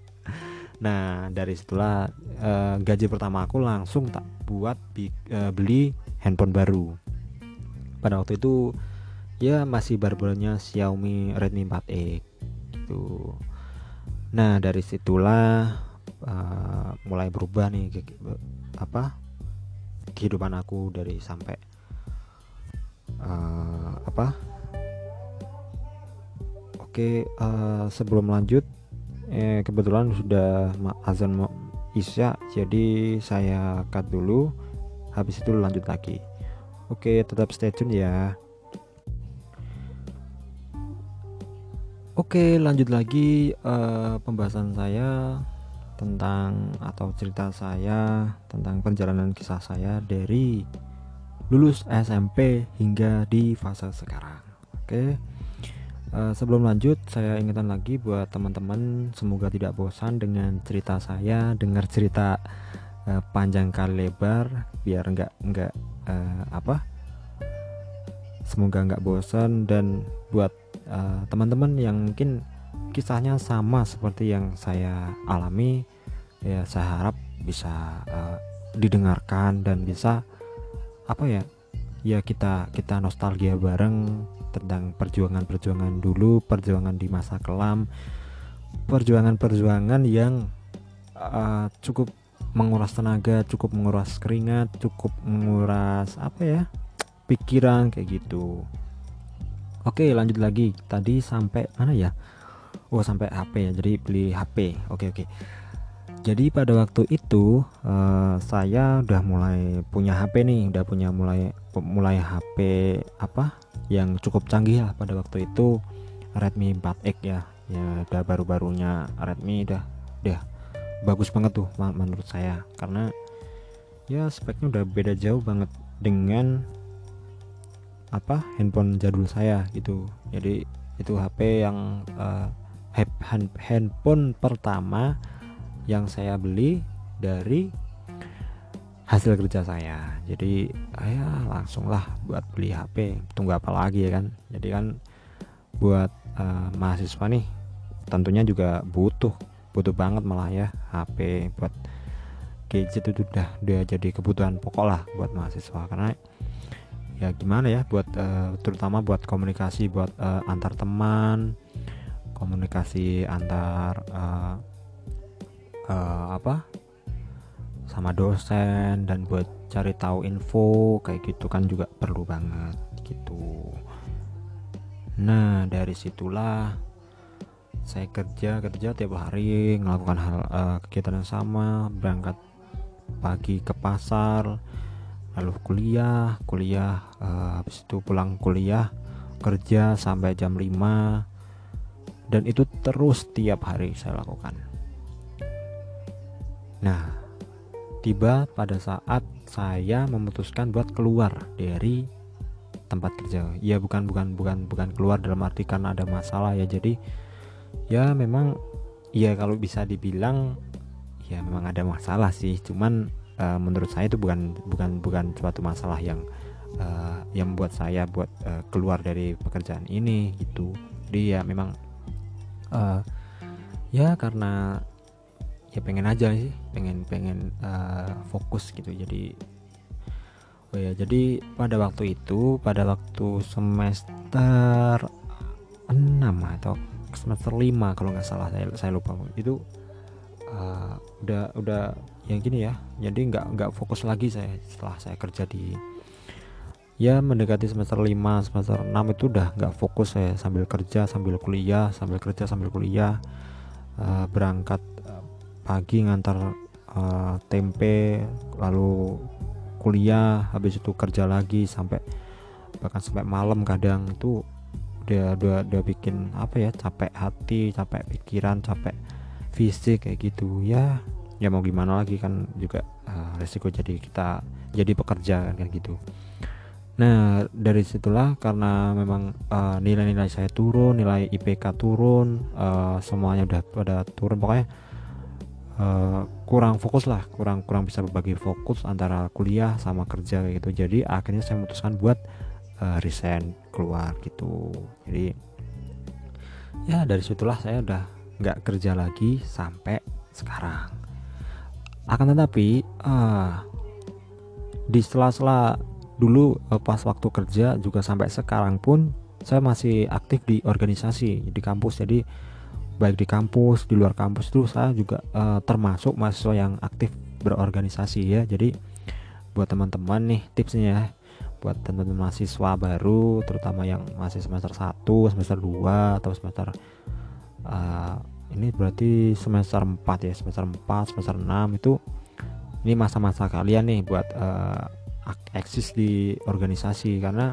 Nah dari situlah uh, gaji pertama aku langsung tak buat uh, beli handphone baru. Pada waktu itu ya masih barbarnya Xiaomi Redmi 4e gitu. Nah dari situlah uh, mulai berubah nih apa kehidupan aku dari sampai uh, apa oke uh, sebelum lanjut eh, kebetulan sudah azan isya jadi saya cut dulu habis itu lanjut lagi. Oke tetap stay tune ya Oke, lanjut lagi uh, pembahasan saya tentang atau cerita saya tentang perjalanan kisah saya dari lulus SMP hingga di fase sekarang. Oke. Uh, sebelum lanjut, saya ingatkan lagi buat teman-teman semoga tidak bosan dengan cerita saya, dengar cerita uh, panjang kali lebar biar nggak nggak uh, apa? Semoga nggak bosan. Dan buat Eh, teman-teman uh, yang mungkin kisahnya sama seperti yang saya alami ya saya harap bisa uh, didengarkan dan bisa apa ya ya kita kita nostalgia bareng tentang perjuangan-perjuangan dulu perjuangan di masa kelam perjuangan-perjuangan yang uh, cukup menguras tenaga cukup menguras keringat cukup menguras apa ya pikiran kayak gitu. Oke lanjut lagi. Tadi sampai mana ya? Oh sampai HP ya. Jadi beli HP Oke oke. Jadi pada waktu itu uh, saya udah mulai punya HP nih. Udah punya mulai mulai HP apa? Yang cukup canggih lah pada waktu itu. Redmi 4X ya. Ya udah baru-barunya Redmi udah udah bagus banget tuh menurut saya. Karena ya speknya udah beda jauh banget dengan apa handphone jadul saya gitu. Jadi itu HP yang uh, handphone pertama yang saya beli dari hasil kerja saya. Jadi ya langsung lah buat beli HP tunggu apa lagi ya kan? Jadi kan buat uh, mahasiswa nih tentunya juga butuh butuh banget malah ya HP buat gadget itu udah udah jadi kebutuhan pokok lah buat mahasiswa. Karena ya gimana ya buat uh, terutama buat komunikasi buat uh, antar teman komunikasi antar uh, uh, apa sama dosen dan buat cari tahu info kayak gitu kan juga perlu banget gitu. Nah dari situlah saya kerja kerja tiap hari melakukan hal uh, kegiatan yang sama berangkat pagi ke pasar lalu kuliah kuliah uh, habis itu pulang kuliah kerja sampai jam 5 dan itu terus tiap hari saya lakukan. Nah tiba pada saat saya memutuskan buat keluar dari tempat kerja. Ya bukan bukan bukan bukan keluar dalam arti karena ada masalah ya. Jadi ya memang ya kalau bisa dibilang ya memang ada masalah sih. Cuman uh, menurut saya itu bukan bukan bukan suatu masalah yang uh, yang membuat saya buat uh, keluar dari pekerjaan ini gitu. Jadi ya memang uh, ya karena ya pengen aja sih pengen pengen uh, fokus gitu. Jadi oh ya jadi pada waktu itu pada waktu semester 6 atau semester 5 kalau nggak salah saya saya lupa. Itu uh, udah udah yang gini ya. Jadi nggak nggak fokus lagi saya setelah saya kerja di ya mendekati semester 5 semester 6 itu udah nggak fokus saya sambil kerja sambil kuliah sambil kerja sambil kuliah. Uh, berangkat uh, pagi ngantar uh, tempe lalu kuliah habis itu kerja lagi sampai bahkan sampai malam kadang itu udah udah udah bikin apa ya capek hati capek pikiran capek fisik kayak gitu. Ya ya mau gimana lagi kan juga uh, resiko jadi kita jadi pekerja kan gitu. Nah dari situlah karena memang uh, nilai-nilai saya turun nilai IPK turun uh, semuanya udah pada turun. Pokoknya uh, kurang fokus lah kurang kurang bisa berbagi fokus antara kuliah sama kerja kayak gitu. Jadi akhirnya saya memutuskan buat uh, resign keluar gitu. Jadi ya dari situlah saya udah nggak kerja lagi sampai sekarang akan tetapi uh, di sela-sela dulu uh, pas waktu kerja juga sampai sekarang pun saya masih aktif di organisasi di kampus. Jadi baik di kampus di luar kampus itu saya juga uh, termasuk mahasiswa yang aktif berorganisasi ya. Jadi buat teman-teman nih tipsnya ya buat teman-teman mahasiswa baru terutama yang masih semester 1 semester 2 atau semester uh, ini berarti semester 4 ya semester 4 semester 6 itu ini masa-masa kalian nih buat uh, eksis di organisasi. Karena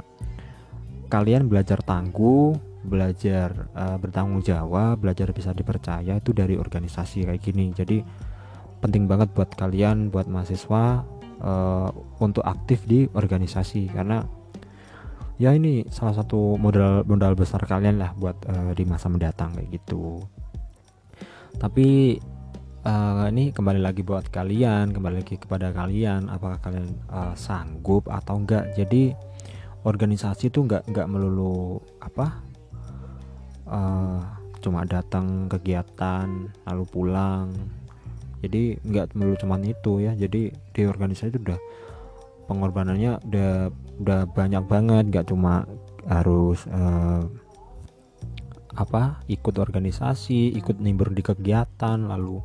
kalian belajar tangguh belajar uh, bertanggung jawab belajar bisa dipercaya itu dari organisasi kayak gini. Jadi penting banget buat kalian buat mahasiswa uh, untuk aktif di organisasi. Karena ya ini salah satu modal modal besar kalian lah buat uh, di masa mendatang kayak gitu tapi uh, ini kembali lagi buat kalian kembali lagi kepada kalian apakah kalian uh, sanggup atau enggak. Jadi organisasi itu enggak enggak melulu apa uh, cuma datang kegiatan lalu pulang. Jadi nggak melulu cuman itu ya. Jadi di organisasi itu udah pengorbanannya udah udah banyak banget. Nggak cuma harus uh, apa ikut organisasi ikut nimbrung di kegiatan lalu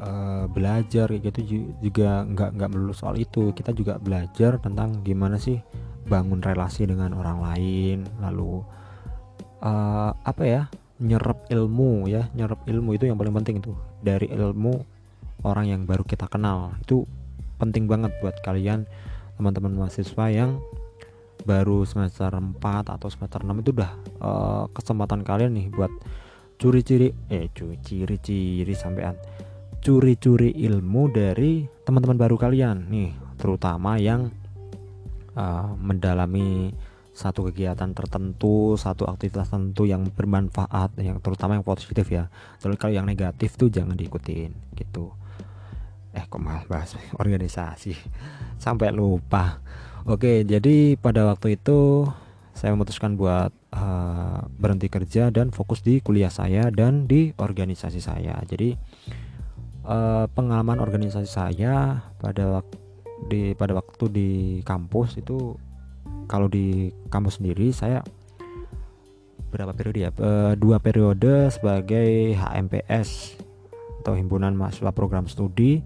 uh, belajar gitu juga nggak nggak melulu soal itu. Kita juga belajar tentang gimana sih bangun relasi dengan orang lain lalu uh, apa ya nyerap ilmu ya nyerap ilmu itu yang paling penting itu. Dari ilmu orang yang baru kita kenal. Itu penting banget buat kalian teman-teman mahasiswa yang baru semester 4 atau semester 6 itu udah uh, kesempatan kalian nih buat curi-curi eh curi-ciri sampean. Curi-curi ilmu dari teman-teman baru kalian nih terutama yang uh, mendalami satu kegiatan tertentu, satu aktivitas tertentu yang bermanfaat, yang terutama yang positif ya. Terus kalau yang negatif tuh jangan diikutin gitu. Eh kok malah bahas organisasi? Sampai lupa oke jadi pada waktu itu saya memutuskan buat uh, berhenti kerja dan fokus di kuliah saya dan di organisasi saya. Jadi uh, pengalaman organisasi saya pada waktu di pada waktu di kampus itu kalau di kampus sendiri saya berapa periode ya? E, dua periode sebagai HMPS atau himpunan mahasiswa program studi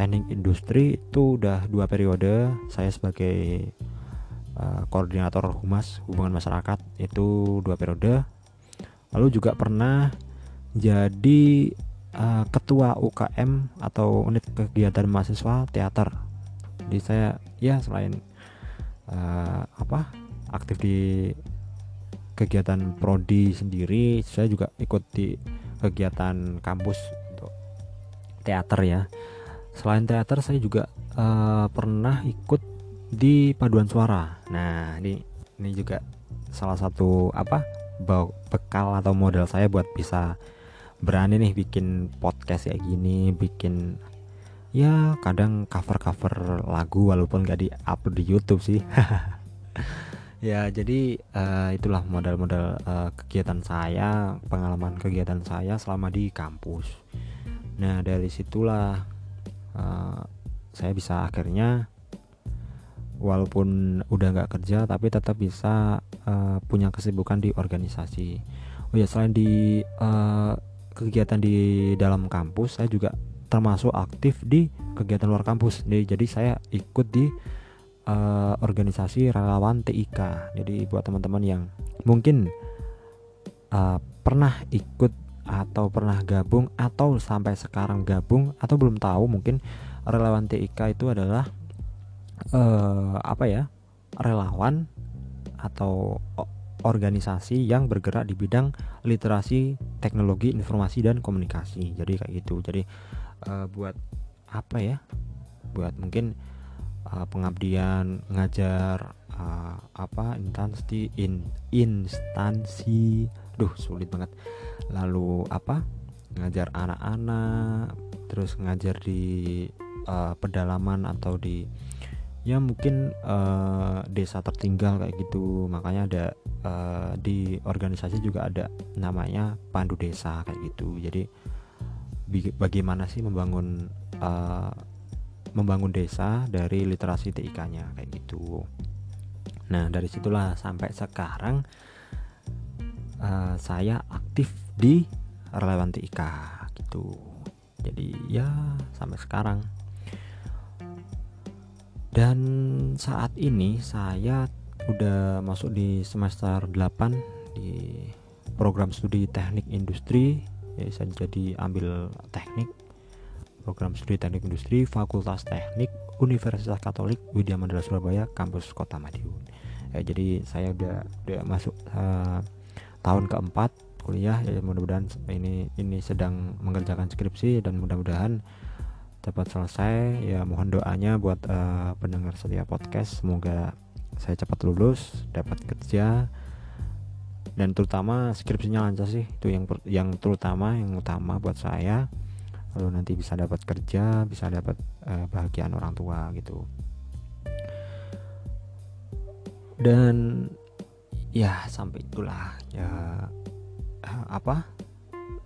teknik industri itu udah dua periode. Saya sebagai uh, koordinator humas hubungan masyarakat itu dua periode. Lalu juga pernah jadi uh, ketua UKM atau unit kegiatan mahasiswa teater. Jadi saya ya selain uh, apa aktif di kegiatan prodi sendiri saya juga ikut di kegiatan kampus untuk teater ya selain teater saya juga uh, pernah ikut di paduan suara. Nah ini ini juga salah satu apa bekal atau modal saya buat bisa berani nih bikin podcast kayak gini bikin ya kadang cover-cover lagu walaupun gak di upload di YouTube sih. Ya jadi uh, itulah modal-modal uh, kegiatan saya pengalaman kegiatan saya selama di kampus. Nah dari situlah uh, saya bisa akhirnya walaupun udah nggak kerja tapi tetap bisa uh, punya kesibukan di organisasi. Oh ya selain di uh, kegiatan di dalam kampus saya juga termasuk aktif di kegiatan luar kampus. Jadi, jadi saya ikut di uh, organisasi relawan TIK jadi buat teman-teman yang mungkin uh, pernah ikut atau pernah gabung atau sampai sekarang gabung atau belum tahu mungkin relawan TIK itu adalah uh, apa ya relawan atau organisasi yang bergerak di bidang literasi teknologi informasi dan komunikasi. Jadi kayak gitu. Jadi uh, buat apa ya buat mungkin uh, pengabdian ngajar uh, apa instansi in instansi duh sulit banget lalu apa? Ngajar anak-anak terus ngajar di uh, pedalaman atau di ya mungkin uh, desa tertinggal kayak gitu. Makanya ada uh, di organisasi juga ada namanya pandu desa kayak gitu. Jadi bagaimana sih membangun uh, membangun desa dari literasi TIK-nya kayak gitu. Nah dari situlah sampai sekarang uh, saya aktif di Relevantika gitu. Jadi ya sampai sekarang. Dan saat ini saya udah masuk di semester 8 di program studi teknik industri. Ya saya jadi ambil teknik. Program studi teknik industri Fakultas Teknik Universitas Katolik Widya Mandala Surabaya kampus Kota Madiun. Ya, jadi saya udah udah masuk uh, tahun keempat kuliah ya mudah-mudahan ini ini sedang mengerjakan skripsi dan mudah-mudahan cepat selesai. Ya mohon doanya buat uh, pendengar setiap podcast semoga saya cepat lulus dapat kerja dan terutama skripsinya lancar sih. Itu yang yang terutama yang utama buat saya. Lalu nanti bisa dapat kerja bisa dapat uh, bahagian orang tua gitu. Dan ya sampai itulah ya uh, apa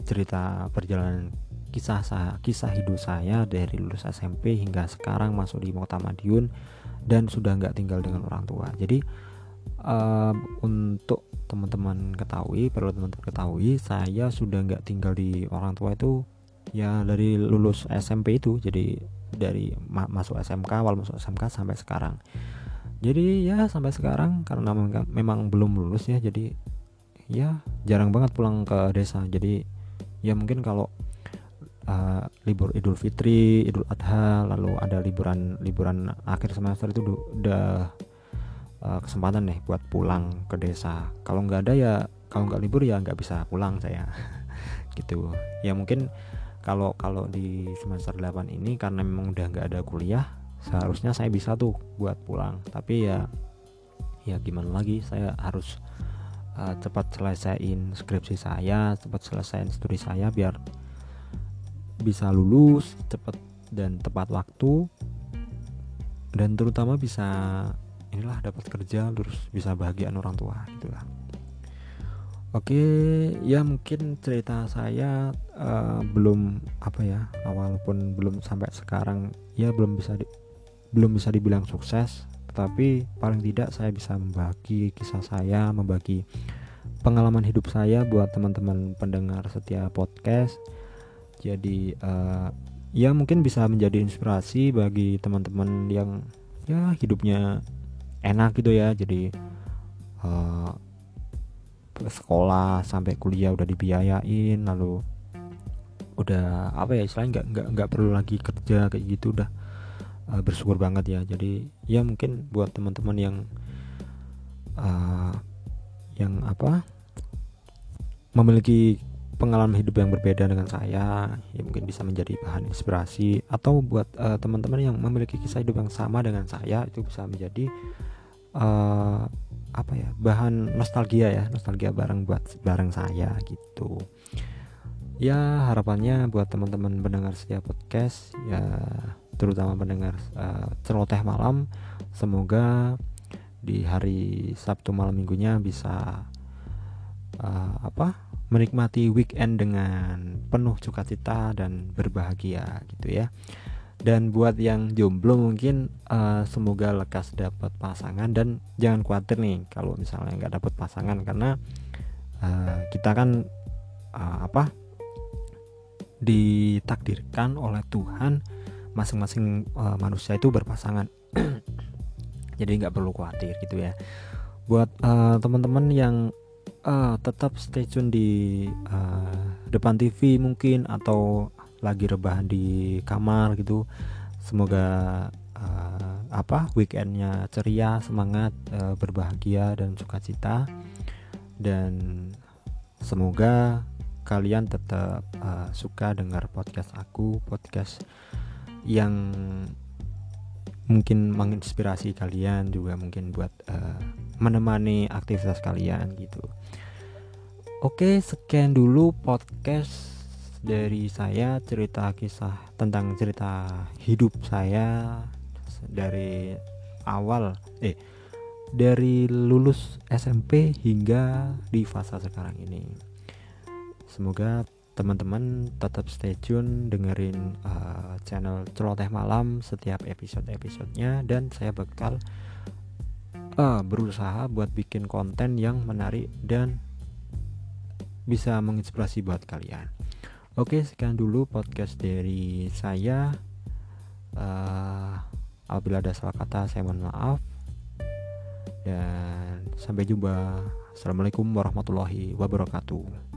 cerita perjalanan kisah saya, kisah hidup saya dari lulus SMP hingga sekarang masuk di Kota Madiun dan sudah nggak tinggal dengan orang tua. Jadi uh, untuk teman-teman ketahui, perlu teman-teman ketahui, saya sudah nggak tinggal di orang tua itu ya dari lulus SMP itu. Jadi dari ma masuk SMK, awal masuk SMK sampai sekarang. Jadi ya sampai sekarang karena memang, belum lulus ya, jadi ya jarang banget pulang ke desa. Jadi ya mungkin kalau uh, libur Idul Fitri, Idul Adha, lalu ada liburan liburan akhir semester itu udah uh, kesempatan nih buat pulang ke desa. Kalau nggak ada ya kalau nggak libur ya nggak bisa pulang saya. gitu. Ya mungkin kalau kalau di semester 8 ini karena memang udah nggak ada kuliah, seharusnya saya bisa tuh buat pulang. Tapi ya ya gimana lagi? Saya harus uh, cepat selesaiin skripsi saya, cepat selesaiin studi saya biar bisa lulus cepat dan tepat waktu. Dan terutama bisa inilah dapat kerja terus bisa bahagiaan orang tua gitulah. Oke ya mungkin cerita saya uh, belum apa ya walaupun belum sampai sekarang ya belum bisa di, belum bisa dibilang sukses tetapi paling tidak saya bisa membagi kisah saya membagi pengalaman hidup saya buat teman-teman pendengar setiap podcast. Jadi uh, ya mungkin bisa menjadi inspirasi bagi teman-teman yang ya hidupnya enak gitu ya. Jadi uh, sekolah sampai kuliah udah dibiayain lalu udah apa ya istilahnya nggak nggak nggak perlu lagi kerja kayak gitu udah uh, bersyukur banget ya. Jadi ya mungkin buat teman-teman yang uh, yang apa memiliki pengalaman hidup yang berbeda dengan saya ya mungkin bisa menjadi bahan inspirasi. Atau buat uh, teman-teman yang memiliki kisah hidup yang sama dengan saya itu bisa menjadi uh, apa ya bahan nostalgia ya. Nostalgia bareng buat bareng saya gitu. Ya harapannya buat teman-teman pendengar setiap podcast ya terutama pendengar uh, celoteh malam semoga di hari Sabtu malam minggunya bisa uh, apa menikmati weekend dengan penuh sukacita dan berbahagia gitu ya. Dan buat yang jomblo mungkin uh, semoga lekas dapat pasangan dan jangan khawatir nih kalau misalnya nggak dapat pasangan karena uh, kita kan uh, apa ditakdirkan oleh Tuhan masing-masing uh, manusia itu berpasangan. Jadi nggak perlu khawatir gitu ya. Buat uh, teman-teman yang uh, tetap stay tune di uh, depan TV mungkin atau lagi rebahan di kamar gitu semoga uh, apa weekendnya ceria semangat uh, berbahagia dan sukacita dan semoga kalian tetap uh, suka dengar podcast aku podcast yang mungkin menginspirasi kalian juga mungkin buat uh, menemani aktivitas kalian gitu. Oke, sekian dulu podcast dari saya cerita kisah tentang cerita hidup saya dari awal eh dari lulus SMP hingga di fase sekarang ini. Semoga teman-teman tetap stay tune dengerin uh, channel celoteh malam setiap episode-episodenya dan saya bakal uh, berusaha buat bikin konten yang menarik dan bisa menginspirasi buat kalian. Oke, sekian dulu podcast dari saya. Uh, apabila ada salah kata, saya mohon maaf. Dan sampai jumpa. Assalamualaikum warahmatullahi wabarakatuh.